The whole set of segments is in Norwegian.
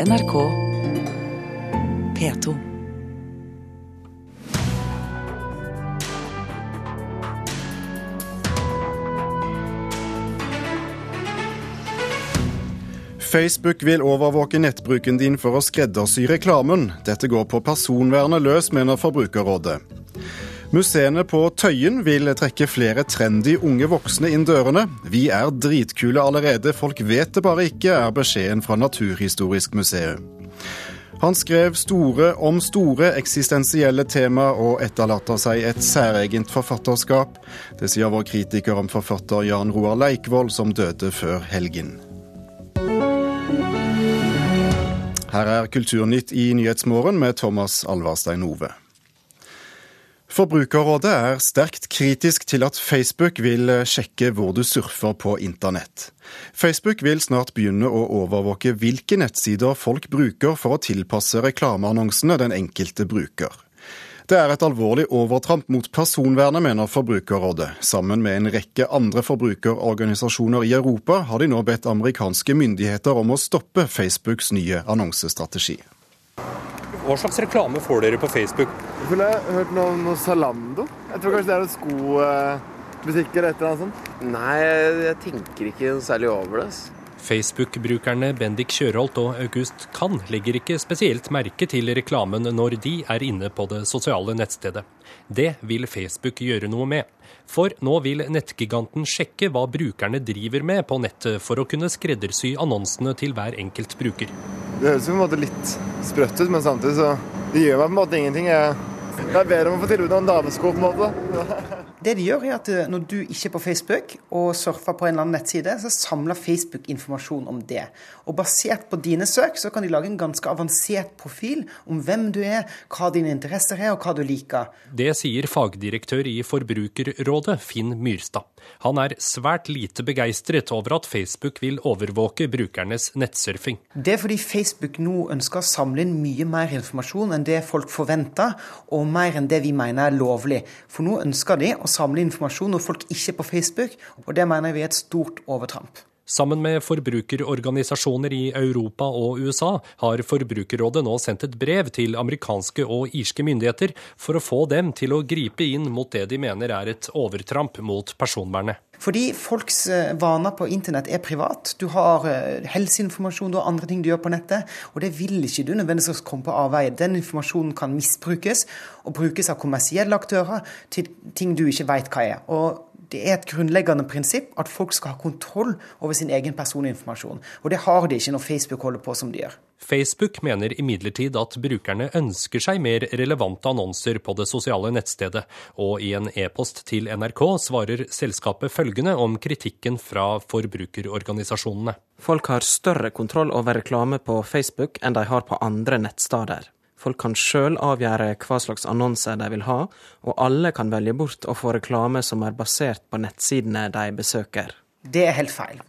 NRK P2. Facebook vil overvåke nettbruken din for å skreddersy reklamen. Dette går på personvernet løs, mener Forbrukerrådet. Museene på Tøyen vil trekke flere trendy unge voksne inn dørene. Vi er dritkule allerede, folk vet det bare ikke, er beskjeden fra Naturhistorisk museum. Han skrev store om store eksistensielle tema og etterlater seg et særegent forfatterskap. Det sier vår kritiker om forfatter Jan Roar Leikvoll, som døde før helgen. Her er Kulturnytt i Nyhetsmorgen med Thomas Alvarstein Ove. Forbrukerrådet er sterkt kritisk til at Facebook vil sjekke hvor du surfer på internett. Facebook vil snart begynne å overvåke hvilke nettsider folk bruker for å tilpasse reklameannonsene den enkelte bruker. Det er et alvorlig overtramp mot personvernet, mener Forbrukerrådet. Sammen med en rekke andre forbrukerorganisasjoner i Europa har de nå bedt amerikanske myndigheter om å stoppe Facebooks nye annonsestrategi. Hva slags reklame får dere på Facebook? Jeg føler jeg har hørt noe om noe Zalando. Jeg tror kanskje det er skobutikker eller et eller annet sånt. Nei, jeg tenker ikke særlig over det. Facebook-brukerne Bendik Kjørholt og August Kann legger ikke spesielt merke til reklamen når de er inne på det sosiale nettstedet. Det vil Facebook gjøre noe med. For nå vil nettgiganten sjekke hva brukerne driver med på nettet, for å kunne skreddersy annonsene til hver enkelt bruker. Det høres jo på en måte litt sprøtt ut, men samtidig så det gjør meg på en måte ingenting. Jeg, er bedre om å få tilbud om damesko, på en måte. Det de gjør, er at eh, når du ikke er på Facebook og surfer på en eller annen nettside, så samler Facebook informasjon om det. Og basert på dine søk så kan de lage en ganske avansert profil om hvem du er, hva dine interesser er og hva du liker. Det sier fagdirektør i Forbrukerrådet, Finn Myrstad. Han er svært lite begeistret over at Facebook vil overvåke brukernes nettsurfing. Det er fordi Facebook nå ønsker å samle inn mye mer informasjon enn det folk forventer, og mer enn det vi mener er lovlig. For nå ønsker de å samle informasjon når folk ikke er på Facebook, og det mener vi er et stort overtramp. Sammen med forbrukerorganisasjoner i Europa og USA har Forbrukerrådet nå sendt et brev til amerikanske og irske myndigheter for å få dem til å gripe inn mot det de mener er et overtramp mot personvernet. Fordi folks eh, vaner på internett er privat. Du har eh, helseinformasjon, du har andre ting du gjør på nettet. Og det vil ikke du nødvendigvis komme på avveie. Den informasjonen kan misbrukes og brukes av kommersielle aktører til ting du ikke veit hva er. Og det er et grunnleggende prinsipp at folk skal ha kontroll over sin egen personinformasjon. Og det har de ikke når Facebook holder på som de gjør. Facebook mener imidlertid at brukerne ønsker seg mer relevante annonser på det sosiale nettstedet, og i en e-post til NRK svarer selskapet følgende om kritikken fra forbrukerorganisasjonene. Folk har større kontroll over reklame på Facebook enn de har på andre nettsteder. Folk kan sjøl avgjøre hva slags annonser de vil ha, og alle kan velge bort å få reklame som er basert på nettsidene de besøker. Det er helt feil.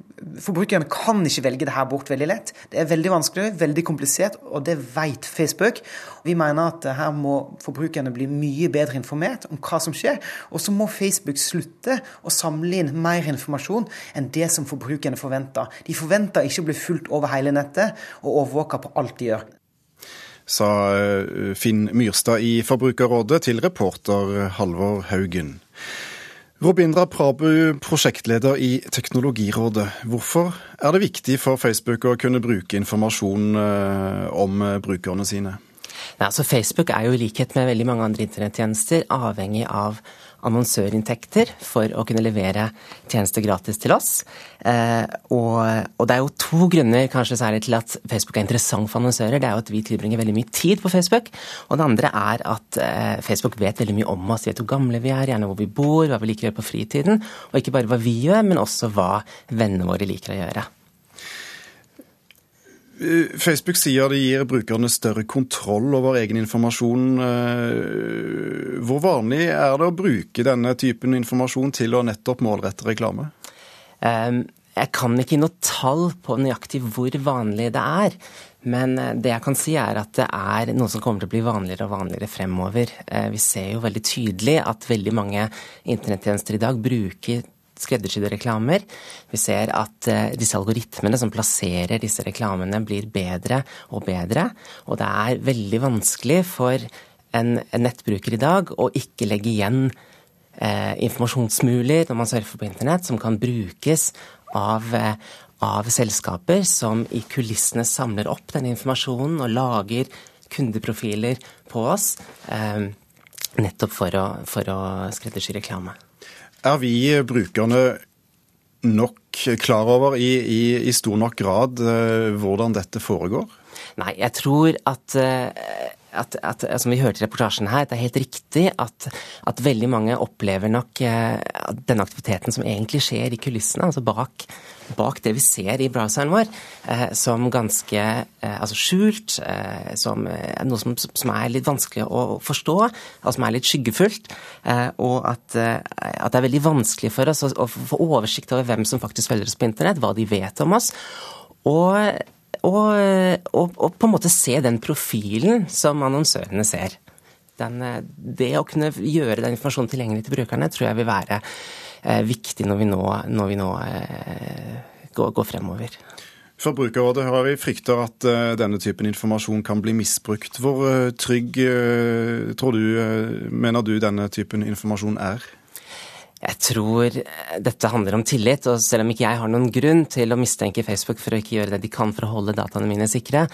Forbrukerne kan ikke velge det her bort veldig lett. Det er veldig vanskelig, veldig komplisert, og det vet Facebook. Vi mener at her må forbrukerne bli mye bedre informert om hva som skjer. Og så må Facebook slutte å samle inn mer informasjon enn det som forbrukerne forventer. De forventer ikke å bli fulgt over hele nettet og overvåka på alt de gjør sa Finn Myrstad i Forbrukerrådet til reporter Halvor Haugen. Robindra Prabu, prosjektleder i Teknologirådet. Hvorfor er det viktig for Facebook å kunne bruke informasjon om brukerne sine? Ja, altså Facebook er jo i likhet med veldig mange andre internettjenester avhengig av annonsørinntekter for å kunne levere tjenester gratis til oss. Eh, og, og, det er jo to grunner kanskje særlig til at Facebook er interessant for annonsører. Det er jo at vi tilbringer veldig mye tid på Facebook. Og det andre er at eh, Facebook vet veldig mye om oss. Vet hvor gamle vi er, gjerne hvor vi bor, hva vi liker å gjøre på fritiden. Og ikke bare hva vi gjør, men også hva vennene våre liker å gjøre. Facebook sier det gir brukerne større kontroll over egen informasjon. Hvor vanlig er det å bruke denne typen informasjon til å nettopp målrette reklame? Jeg kan ikke gi noe tall på nøyaktig hvor vanlig det er. Men det jeg kan si er at det er noe som kommer til å bli vanligere og vanligere fremover. Vi ser jo veldig tydelig at veldig mange internettjenester i dag bruker skreddersydde reklamer. Vi ser at eh, disse algoritmene som plasserer disse reklamene, blir bedre og bedre. Og det er veldig vanskelig for en, nettbruker i dag å ikke legge igjen eh, informasjonsmuler når man surfer på internett, som kan brukes av, eh, av selskaper som i kulissene samler opp den informasjonen og lager kundeprofiler på oss. Nettopp for å, for å skreddersy reklame. Er vi brukerne nok klar over i, i, i stor nok grad uh, hvordan dette foregår? Nei, jeg tror at uh, at, at, som vi hørte i reportasjen her, det er helt riktig at, at veldig mange opplever nok eh, denne aktiviteten som egentlig skjer i kulissene, altså bak, bak det vi ser i browseren vår, eh, som ganske eh, altså skjult, eh, som noe som, som, er litt vanskelig å forstå, og som er litt skyggefullt. Og at, at, det er veldig vanskelig for oss å få oversikt over hvem som faktisk følger oss på internett, hva de vet om oss. Og og, og, og, på en måte se den profilen som annonsørene ser. Den, det å kunne gjøre den informasjonen tilgjengelig til brukerne tror jeg vil være eh, viktig når vi nå, når vi nå eh, går, går, fremover. Forbrukerrådet har vi frykter at eh, denne typen informasjon kan bli misbrukt. Hvor uh, trygg tror du, mener du denne typen informasjon er? Jeg tror dette handler om tillit, og selv om ikke jeg har noen grunn til å mistenke Facebook for å ikke gjøre det de kan for å holde dataene mine sikre,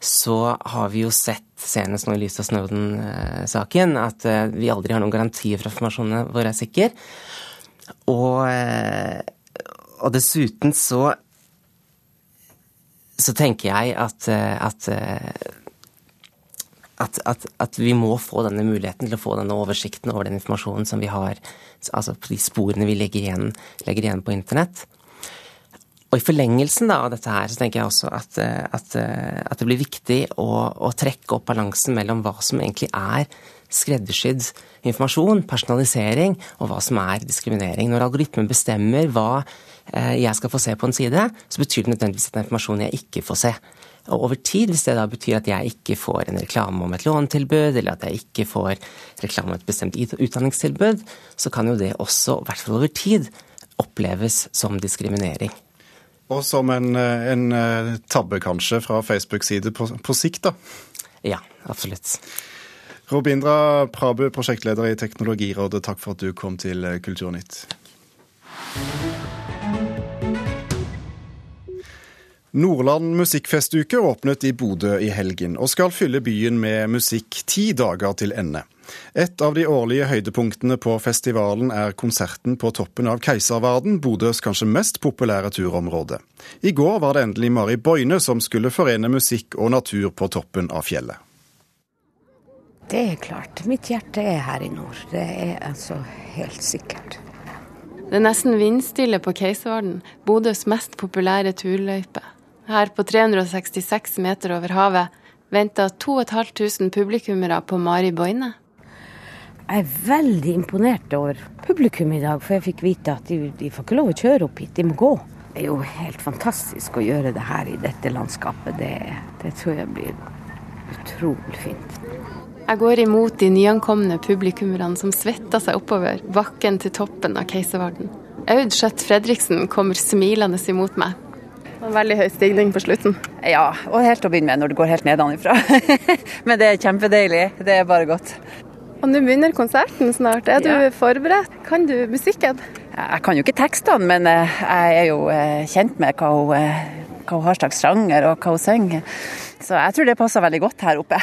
så har vi jo sett, senest nå i lys av Snowden-saken, at eh, vi aldri har noen garantier for at informasjonene våre er sikker. Og, eh, og dessuten så så tenker jeg at, eh, at at, at, at, vi må få denne muligheten til å få denne oversikten over den informasjonen som vi har, altså de sporene vi legger igjen, legger igjen på internett. Og I forlengelsen da, av dette her, så tenker jeg også at, at, at det blir viktig å, å, trekke opp balansen mellom hva som egentlig er skreddersydd informasjon, personalisering, og hva som er diskriminering. Når algoritmen bestemmer hva eh, jeg skal få se på en side, så betyr det nødvendigvis at det er informasjon jeg ikke får se. Og over tid, hvis det da betyr at jeg ikke får en reklame om et lånetilbud, eller at jeg ikke får reklame om et bestemt utdanningstilbud, så kan jo det også, i hvert fall over tid, oppleves som diskriminering. Og som en, en eh, tabbe, kanskje, fra Facebook side på, på sikt, da? Ja, absolutt. Robindra Prabu, prosjektleder i Teknologirådet, takk for at du kom til Kulturnytt. Nordland musikkfestuke åpnet i Bodø i helgen, og skal fylle byen med musikk ti dager til ende. Et av de årlige høydepunktene på festivalen er konserten på toppen av Keiserverden, Bodøs kanskje mest populære turområde. I går var det endelig Mari Boine som skulle forene musikk og natur på toppen av fjellet. Det er klart. Mitt hjerte er her i nord. Det er altså helt sikkert. Det er nesten vindstille på Keiservarden, Bodøs mest populære turløype. Her på 366 meter over havet venta 2500 publikummere på Mari Boine. Jeg er veldig imponert over publikum i dag, for jeg fikk vite at de, de får ikke lov å kjøre opp hit, de må gå. Det er jo helt fantastisk å gjøre det her i dette landskapet. Det, det tror jeg blir utrolig fint. Jeg går imot de nyankomne publikummerne som svetter seg oppover bakken til toppen av Keiservarden. Aud Skjøtt Fredriksen kommer smilende imot meg. En veldig høy stigning på slutten. Ja, og helt å begynne med når det går helt nedenfra. Men det er kjempedeilig. Det er bare godt. Og nå begynner konserten snart. Er du ja. forberedt? Kan du musikken? Jeg kan jo ikke tekstene, men eh, jeg er jo eh, kjent med hva hun, eh, hva hun har slags sjanger og hva hun synger. Så jeg tror det passer veldig godt her oppe.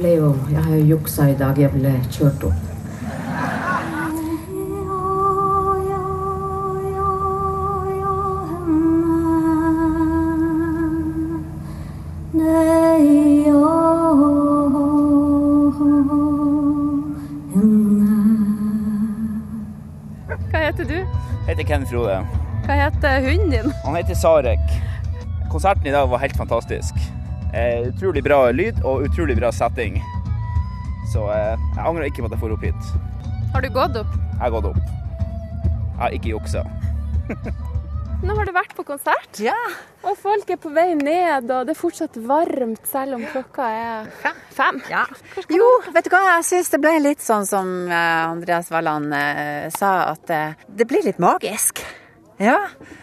Ble jo Jeg har jo juksa i dag. Jeg ble kjørt opp. Hva heter du? Jeg heter Ken Frode. Hva heter hunden din? Han heter Sarek. Konserten i dag var helt fantastisk. Eh, utrolig bra lyd og utrolig bra setting. Så eh, jeg angrer ikke på at jeg får opp hit. Har du gått opp? Jeg har gått opp. Jeg har ikke juksa. Nå har du vært på konsert, Ja. og folk er på vei ned, og det er fortsatt varmt selv om klokka er fem. Ja. Jo, vet du hva, jeg syns det ble litt sånn som eh, Andreas Walland eh, sa, at eh, det blir litt magisk. Ja.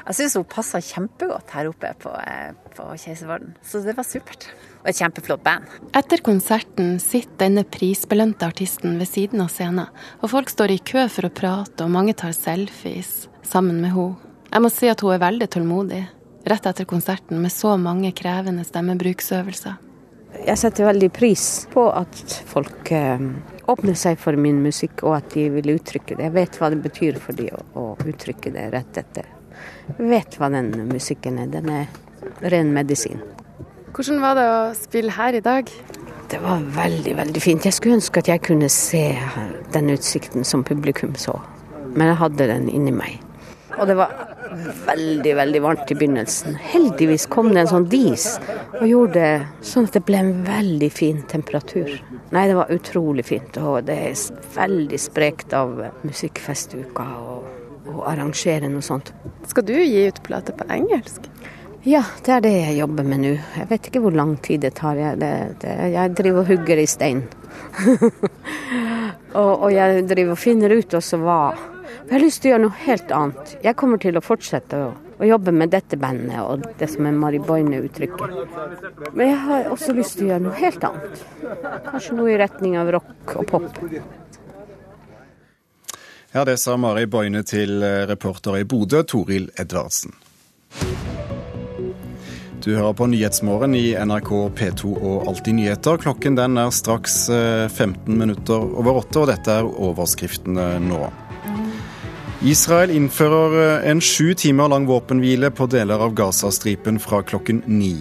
Jeg syns hun passa kjempegodt her oppe på, eh, på Keiservarden. Så det var supert. Og et kjempeflott band. Etter konserten sitter denne prisbelønte artisten ved siden av scenen, og folk står i kø for å prate, og mange tar selfies sammen med henne. Jeg må si at hun er veldig tålmodig, rett etter konserten med så mange krevende stemmebruksøvelser. Jeg setter veldig pris på at folk eh, åpner seg for min musikk, og at de vil uttrykke det. Jeg vet hva det betyr for de å, å uttrykke det rett etter. Jeg vet hva den musikken er. Den er ren medisin. Hvordan var det å spille her i dag? Det var veldig, veldig fint. Jeg skulle ønske at jeg kunne se den utsikten som publikum så, men jeg hadde den inni meg. Og det var veldig, veldig varmt i begynnelsen. Heldigvis kom det en sånn dis og gjorde det sånn at det ble en veldig fin temperatur. Nei, det var utrolig fint. Og det er veldig sprekt av musikkfestuka og arrangere noe sånt. Skal du gi ut plate på engelsk? Ja, det er det jeg jobber med nå. Jeg vet ikke hvor lang tid det tar. Jeg, det, det, jeg driver og hugger i stein. og, og jeg driver og finner ut også hva Jeg har lyst til å gjøre noe helt annet. Jeg kommer til å fortsette å, å jobbe med dette bandet og det som er mariboine-uttrykket. Men jeg har også lyst til å gjøre noe helt annet. Kanskje noe i retning av rock og pop. Ja, det sa Mari Boine til eh, reporter i Bodø, Toril Edvardsen. Du hører på Nyhetsmorgen i NRK P2 og Alltid nyheter. Klokken den er straks eh, 15 minutter over åtte, og dette er overskriftene nå. Israel innfører eh, en sju timer lang våpenhvile på deler av Gazastripen fra klokken ni.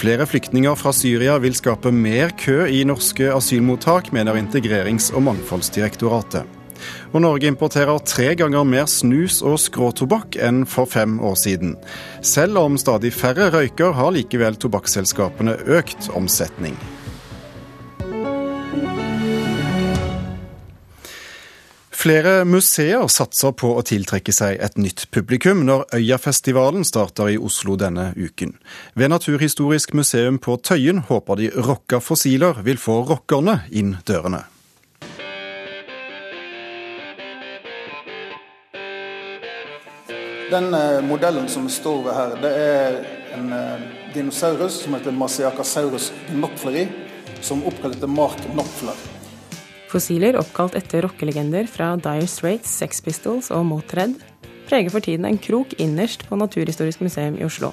Flere flyktninger fra Syria vil skape mer kø i norske asylmottak, mener Integrerings- og mangfoldsdirektoratet. Og Norge importerer tre ganger mer snus og skråtobakk enn for fem år siden. Selv om stadig færre røyker, har likevel tobakksselskapene økt omsetning. Flere museer satser på å tiltrekke seg et nytt publikum når Øyafestivalen starter i Oslo denne uken. Ved Naturhistorisk museum på Tøyen håper de rocka fossiler vil få rockerne inn dørene. Den eh, modellen som står ved her, det er en eh, dinosaurus som heter Masiakasaurus nopfleri, som oppkalt etter Mark Knopfler. Fossiler oppkalt etter rockelegender fra Dire Straits, Sex Pistols og Motred preger for tiden en krok innerst på Naturhistorisk museum i Oslo.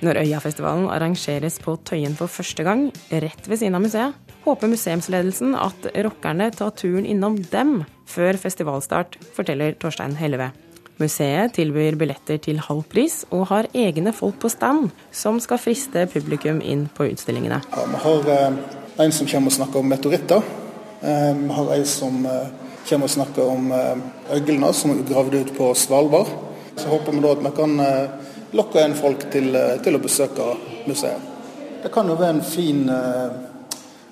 Når Øyafestivalen arrangeres på Tøyen for første gang, rett ved siden av museet, håper museumsledelsen at rockerne tar turen innom dem før festivalstart, forteller Torstein Helleve. Museet tilbyr billetter til halv pris, og har egne folk på stand som skal friste publikum inn på utstillingene. Ja, vi har eh, en som kommer og snakker om meteoritter. Vi har en som eh, kommer og snakker om eh, øglene som er gravd ut på Svalbard. Så håper vi da at vi kan eh, lokke inn folk til, til å besøke museet. Det kan jo være en fin,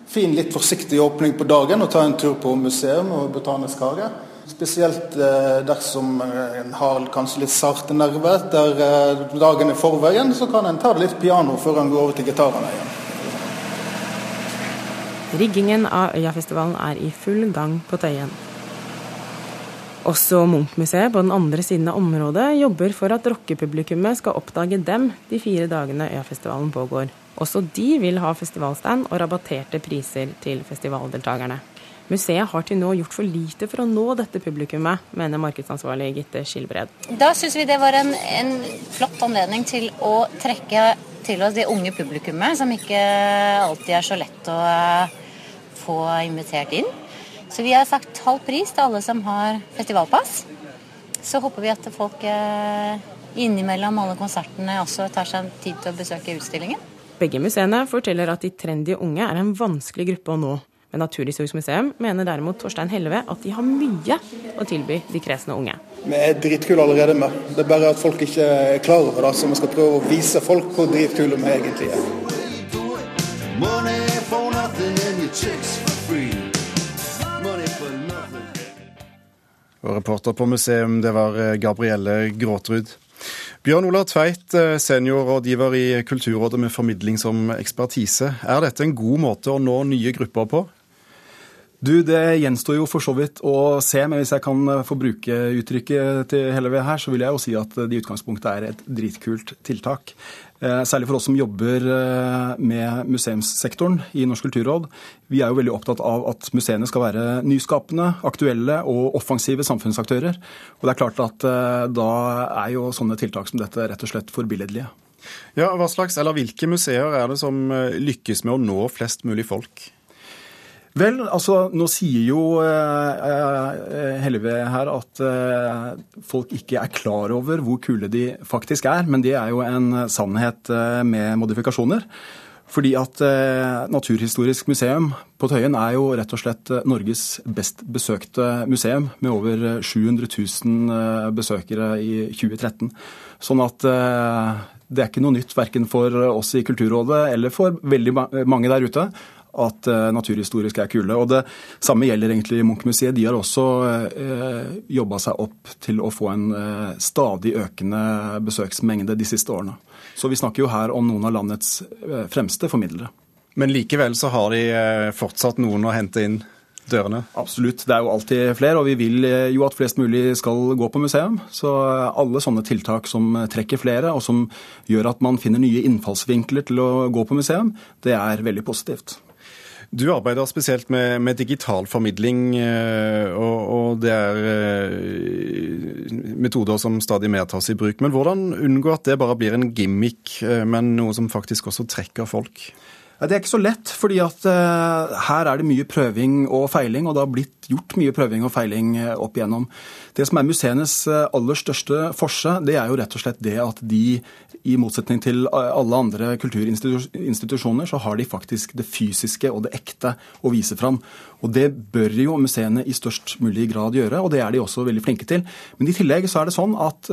fin, litt forsiktig åpning på dagen å ta en tur på museum og Botanisk hage. Spesielt dersom en har kanskje litt sarte nerver der dagen er forveien, så kan en ta det litt piano før en går over til gitarene igjen. Riggingen av Øyafestivalen er i full gang på Tøyen. Også Munch-museet på den andre siden av området jobber for at rockepublikummet skal oppdage dem de fire dagene Øyafestivalen pågår. Også de vil ha festivalstand og rabatterte priser til festivaldeltakerne. Museet har til nå gjort for lite for å nå dette publikummet, mener markedsansvarlig Gitte Skilbred. Da syns vi det var en, en flott anledning til å trekke til oss det unge publikummet, som ikke alltid er så lett å få invitert inn. Så vi har sagt halv pris til alle som har festivalpass. Så håper vi at folk eh, innimellom alle konsertene også tar seg tid til å besøke utstillingen. Begge museene forteller at de trendy unge er en vanskelig gruppe å nå. Men Naturhistorisk museum mener derimot Torstein Helleve at de har mye å tilby de kresne unge. Vi er dritkule allerede med. Det er bare at folk ikke er klar over det, så vi skal prøve å vise folk hvor dritkule vi egentlig er. Og reporter på museum, det var eh, Gabrielle Gråtrud. Bjørn Olav Tveit, eh, seniorrådgiver i Kulturrådet med formidling som ekspertise. Er dette en god måte å nå nye grupper på? Du, Det gjenstår jo for så vidt å se, men hvis jeg kan få bruke uttrykket til Helleve her, så vil jeg jo si at det i utgangspunktet er et dritkult tiltak. Eh, særlig for oss som jobber eh, med museumssektoren i Norsk kulturråd. Vi er jo veldig opptatt av at museene skal være nyskapende, aktuelle og offensive samfunnsaktører. Og det er klart at eh, da er jo sånne tiltak som dette rett og slett forbilledlige. Ja, hva slags, eller Hvilke museer er det som lykkes med å nå flest mulig folk? Vel, altså nå sier jo eh, Helve her at eh, folk ikke er klar over hvor kule de faktisk er. Men det er jo en sannhet eh, med modifikasjoner. Fordi at eh, Naturhistorisk museum på Tøyen er jo rett og slett eh, Norges best besøkte museum, med over 700 000 besøkere i 2013. Sånn at det er ikke noe nytt verken for oss i Kulturrådet eller for veldig mange der ute at uh, naturhistorisk er kule. Og Det samme gjelder egentlig Munch-museet. De har også eh, jobba seg opp til å få en eh, stadig økende besøksmengde de siste årene. Så vi snakker jo her om noen av landets eh, fremste formidlere. Men likevel så har de fortsatt noen å hente inn dørene? Absolutt. Det er jo alltid flere, og vi vil jo at flest mulig skal gå på museum. Så alle sånne tiltak som trekker flere, og som gjør at man finner nye innfallsvinkler til å gå på museum, det er veldig positivt. Du arbeider spesielt med, med digital formidling, eh, og, og, det er eh, metoder som stadig mer tas i bruk. Men hvordan unngå at det bare blir en gimmick, eh, men noe som faktisk også trekker folk? Det er ikke så lett, fordi at uh, her er det mye prøving og feiling, og det har blitt gjort mye prøving og feiling uh, opp igjennom. Det som er museenes uh, aller største forse, det er jo rett og slett det at de, i motsetning til alle andre kulturinstitusjoner, så har de faktisk det fysiske og det ekte å vise fram. Og det bør jo museene i størst mulig grad gjøre, og det er de også veldig flinke til. Men i tillegg så er det sånn at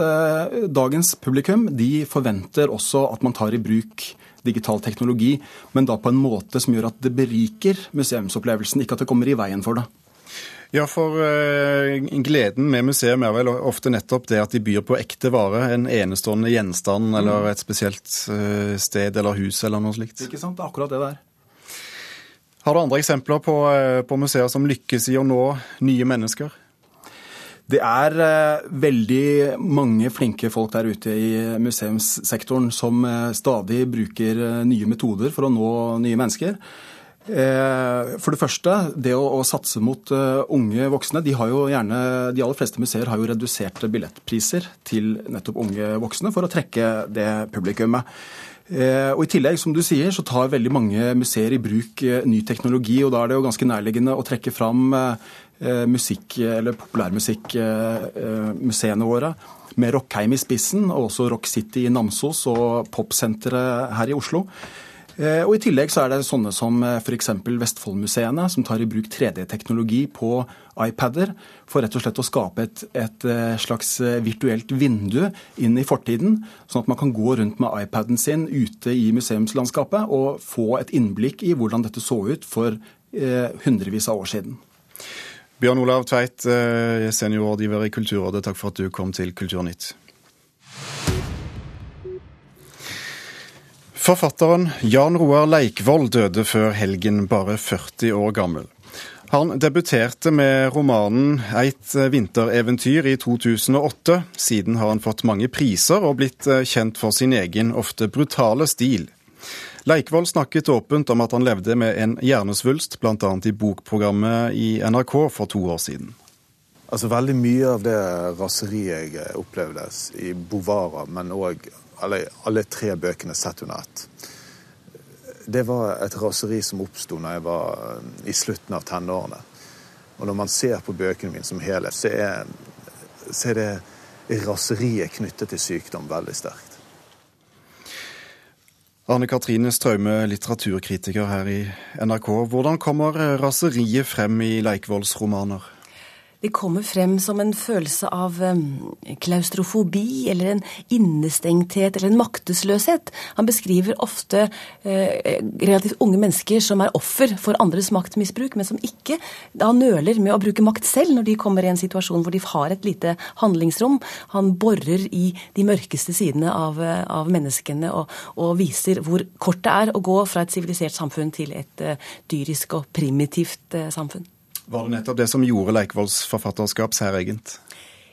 dagens publikum de forventer også at man tar i bruk digital teknologi, men da på en måte som gjør at det beriker museumsopplevelsen, ikke at det kommer i veien for det. Ja, for uh, gleden med museum er vel ofte nettopp det at de byr på ekte vare. En enestående gjenstand mm. eller et spesielt uh, sted eller hus eller noe slikt. Ikke sant, det er akkurat det der. Har du andre eksempler på, uh, på museer som lykkes i å nå nye mennesker? Det er eh, veldig mange flinke folk der ute i museumssektoren som eh, stadig bruker eh, nye metoder for å nå nye mennesker. For det første, det å, å satse mot unge voksne. De, gjerne, de aller fleste museer har jo reduserte billettpriser til nettopp unge voksne for å trekke det publikummet. Og I tillegg, som du sier, så tar veldig mange museer i bruk ny teknologi. og Da er det jo ganske nærliggende å trekke fram Eh, musikk- eller populærmusikkmuseene våre. Med Rockheim i spissen, og også Rock City i Namsos og Popsenteret her i Oslo. Eh, og I tillegg så er det sånne som eh, f.eks. Vestfoldmuseene, som tar i bruk 3D-teknologi på iPader for rett og slett å skape et, et, slags virtuelt vindu inn i fortiden, sånn at man kan gå rundt med iPaden sin ute i museumslandskapet og få et innblikk i hvordan dette så ut for eh, hundrevis av år siden. Bjørn Olav Tveit, eh, seniorrådgiver i Kulturrådet, takk for at du kom til Kulturnytt. Forfatteren Jan Roar Leikvoll døde før helgen, bare 40 år gammel. Han debuterte med romanen 'Eit vintereventyr' i 2008. Siden har han fått mange priser og blitt eh, kjent for sin egen, ofte brutale stil. Leikvoll snakket åpent om at han levde med en hjernesvulst, bl.a. i bokprogrammet i NRK for to år siden. Altså Veldig mye av det raseriet jeg opplevde i Bovara, men òg alle, alle, tre bøkene sett under ett, det var et raseri som oppsto når jeg var eh, i slutten av tenårene. Og når man ser på bøkene mine som helhet, så er, så er det raseriet knyttet til sykdom veldig sterkt. Arne Katrine Straume, litteraturkritiker her i NRK. Hvordan kommer raseriet frem i Leikvolls romaner? Det kommer frem som en følelse av klaustrofobi eller en innestengthet eller en maktesløshet. Han beskriver ofte eh, relativt unge mennesker som er offer for andres maktmisbruk, men som ikke da nøler med å bruke makt selv når de kommer i en situasjon hvor de har et lite handlingsrom. Han borer i de mørkeste sidene av, av menneskene og, og, viser hvor kort det er å gå fra et sivilisert samfunn til et dyrisk og primitivt samfunn. Var det nettopp det som gjorde Leikvolls forfatterskap særegent?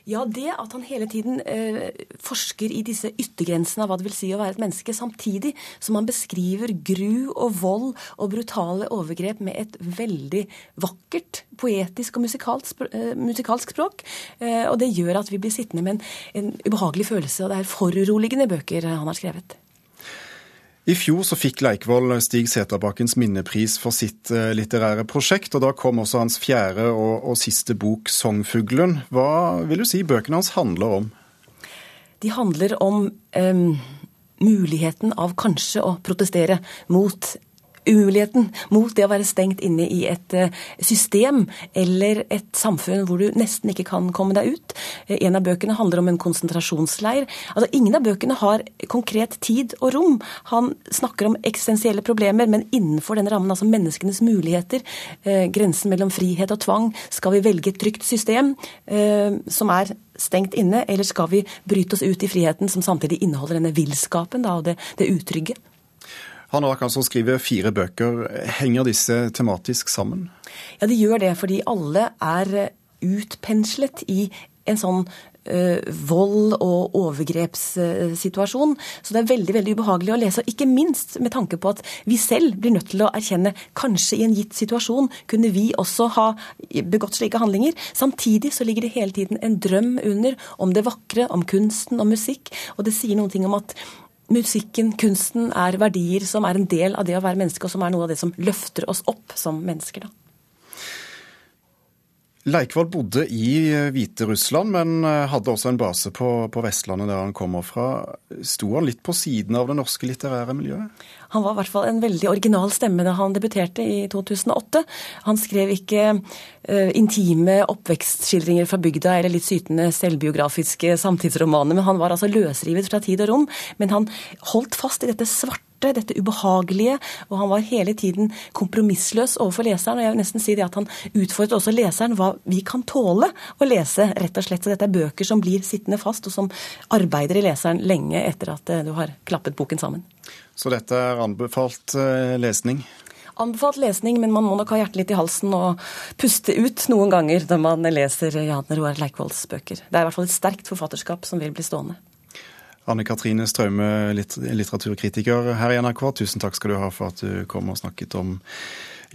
Ja, det at han hele tiden eh, forsker i disse yttergrensene av hva det vil si å være et menneske, samtidig som han beskriver gru og vold og brutale overgrep med et veldig vakkert, poetisk og musikalsk. Eh, musikalsk språk. Eh, og det gjør at vi blir sittende med en, en ubehagelig følelse, og det er foruroligende bøker han har skrevet. I fjor så fikk Leikvoll Stig Seterbakkens minnepris for sitt eh, litterære prosjekt, og da kom også hans fjerde og, og siste bok 'Songfuglen'. Hva vil du si bøkene hans handler om? De handler om um, muligheten av kanskje å protestere mot umuligheten mot det å være stengt inne i et eh, system eller et samfunn hvor du nesten ikke kan komme deg ut. Eh, en av bøkene handler om en konsentrasjonsleir. Altså, ingen av bøkene har konkret tid og rom. Han snakker om eksistensielle problemer, men innenfor den rammen, altså menneskenes muligheter, eh, grensen mellom frihet og tvang. Skal vi velge et trygt system som er stengt inne, eller skal vi bryte oss ut i friheten, som samtidig inneholder denne villskapen og det, det utrygge? Han har altså skrive fire bøker. Henger disse tematisk sammen? Ja, de gjør det, fordi alle er utpenslet i en sånn uh, vold- og overgrepssituasjon. Så det er veldig veldig ubehagelig å lese. Og ikke minst med tanke på at vi selv blir nødt til å erkjenne kanskje i en gitt situasjon kunne vi også ha begått slike handlinger. Samtidig så ligger det hele tiden en drøm under om det vakre, om kunsten, om musikk. Og det sier noen ting om at musikken, kunsten, er verdier som er en del av det å være menneske, og som er noe av det som løfter oss opp som mennesker. da. Leikvoll bodde i Hviterussland, men eh, hadde også en base på, på, Vestlandet der han kommer fra. Sto han litt på siden av det norske litterære miljøet? Han var i hvert fall en veldig original stemme da han debuterte i 2008. Han skrev ikke uh, intime oppvekstskildringer fra bygda eller litt sytende selvbiografiske samtidsromaner, men han var altså løsrivet fra tid og rom. Men han holdt fast i dette svarte dette ubehagelige, og han var hele tiden kompromissløs overfor leseren. Og jeg vil nesten si det at han utfordret også leseren hva vi kan tåle å lese, rett og slett. Så dette er bøker som blir sittende fast, og som arbeider i leseren lenge etter at eh, du har klappet boken sammen. Så dette er anbefalt eh, lesning? Anbefalt lesning, men man må nok ha hjertet litt i halsen og puste ut noen ganger når man leser Jan Roar Leikvolls bøker. Det er i hvert fall et sterkt forfatterskap som vil bli stående. Anne Katrine Straume, litteraturkritiker her i NRK, tusen takk skal du ha for at du kom og snakket om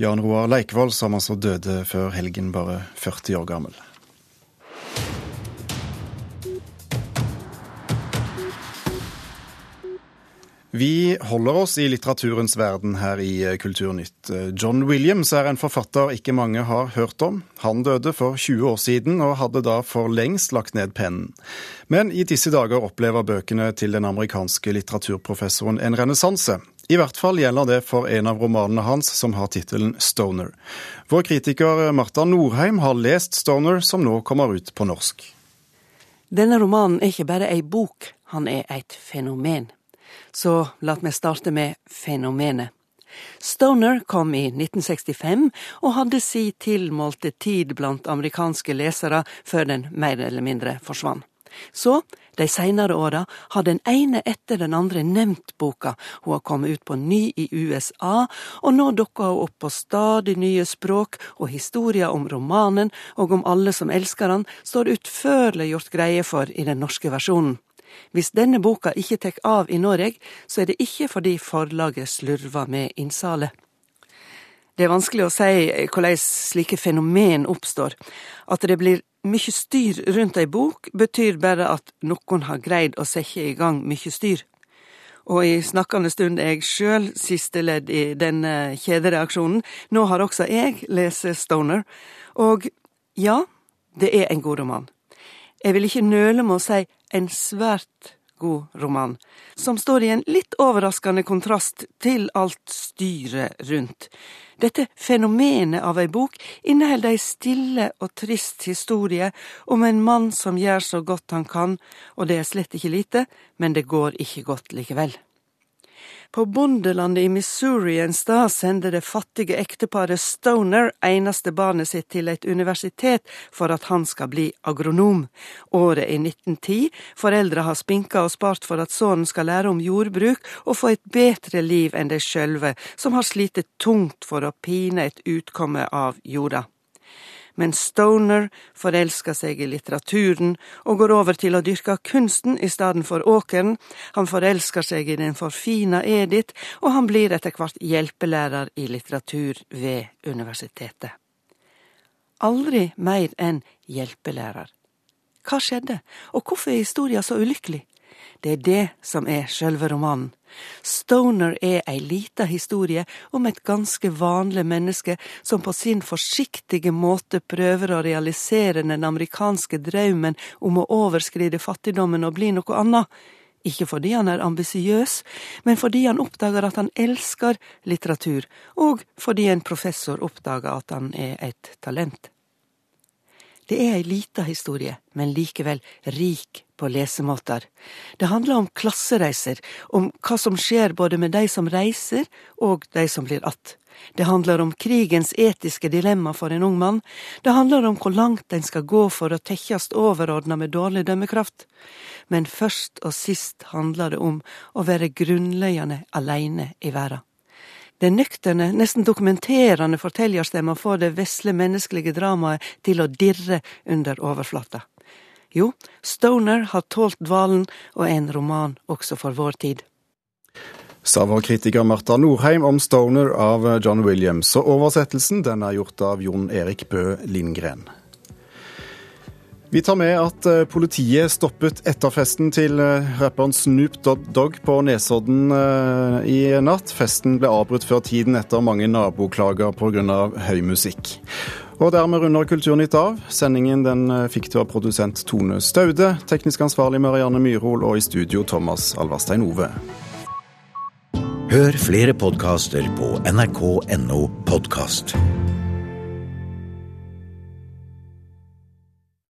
Jan Roar Leikvoll, som altså døde før helgen, bare 40 år gammel. Vi holder oss i litteraturens verden her i eh, Kulturnytt. Eh, John Williams er en forfatter ikke mange har hørt om. Han døde for 20 år siden og hadde da for lengst lagt ned pennen. Men i disse dager opplever bøkene til den amerikanske litteraturprofessoren en renessanse. I hvert fall gjelder det for en av romanene hans som har tittelen Stoner. Vår kritiker Marta Norheim har lest Stoner, som nå kommer ut på norsk. Denne romanen er ikke bare ei bok, han er et fenomen. Så la meg starte med fenomenet. Stoner kom i 1965 og hadde si tilmålte tid blant amerikanske lesere før den mer eller mindre forsvant. Så, de seinere åra, har den ene etter den andre nevnt boka, hun har kommet ut på ny i USA, og nå dukker hun opp på stadig nye språk, og historier om romanen og om alle som elsker den, står utførlig gjort greie for i den norske versjonen. Hvis denne boka ikke tek av i Norge, så er det ikke fordi forlaget slurver med innsalet. Det er vanskelig å si hvordan slike fenomen oppstår. At det blir mye styr rundt ei bok, betyr bare at noen har greid å sette i gang mye styr. Og i snakkende stund er jeg sjøl siste ledd i denne kjedereaksjonen. Nå har også jeg lest Stoner, og ja, det er en god roman. Jeg vil ikke nøle med å si en svært god roman, som står i en litt overraskende kontrast til alt styret rundt. Dette fenomenet av ei bok inneholder ei stille og trist historie om en mann som gjør så godt han kan, og det er slett ikke lite, men det går ikke godt likevel. På bondelandet i Missouri en stad sender det fattige ekteparet Stoner eneste barnet sitt til et universitet for at han skal bli agronom. Året er 1910, foreldra har spinka og spart for at sønnen skal lære om jordbruk og få et bedre liv enn de sjølve, som har slitt tungt for å pine et utkomme av jorda men Stoner forelsker seg i litteraturen og går over til å dyrke kunsten i stedet for åkeren, han forelsker seg i den forfina Edith, og han blir etter hvert hjelpelærer i litteratur ved universitetet. Aldri mer enn hjelpelærer. Hva skjedde, og hvorfor er historia så ulykkelig? Det er det som er sjølve romanen. Stoner er ei lita historie om et ganske vanlig menneske som på sin forsiktige måte prøver å realisere den amerikanske drømmen om å overskride fattigdommen og bli noe annet. Ikke fordi han er ambisiøs, men fordi han oppdager at han elsker litteratur, og fordi en professor oppdager at han er et talent. Det er ei lita historie, men likevel rik på lesemåter. Det handler om klassereiser, om hva som skjer både med de som reiser og de som blir att. Det handler om krigens etiske dilemma for en ung mann. Det handler om hvor langt en skal gå for å tekkjast overordna med dårlig dømmekraft. Men først og sist handler det om å være grunnleggende aleine i verda. Den nøkterne, nesten dokumenterende fortellerstemma får det vesle menneskelige dramaet til å dirre under overflata. Jo, Stoner har tålt dvalen, og en roman også for vår tid. Sa vår kritiker Marta Norheim om Stoner av John Williams, og oversettelsen den er gjort av Jon Erik Bø Lindgren. Vi tar med at eh, politiet stoppet etterfesten til eh, rapperen Snoop Dogg på Nesodden eh, i natt. Festen ble avbrutt før tiden etter mange naboklager pga. høy musikk. Og dermed runder Kulturnytt av. Sendingen den fikk til av produsent Tone Staude, teknisk ansvarlig Marianne Myrhol og i studio Thomas Alverstein Ove. Hør flere podkaster på nrk.no podkast.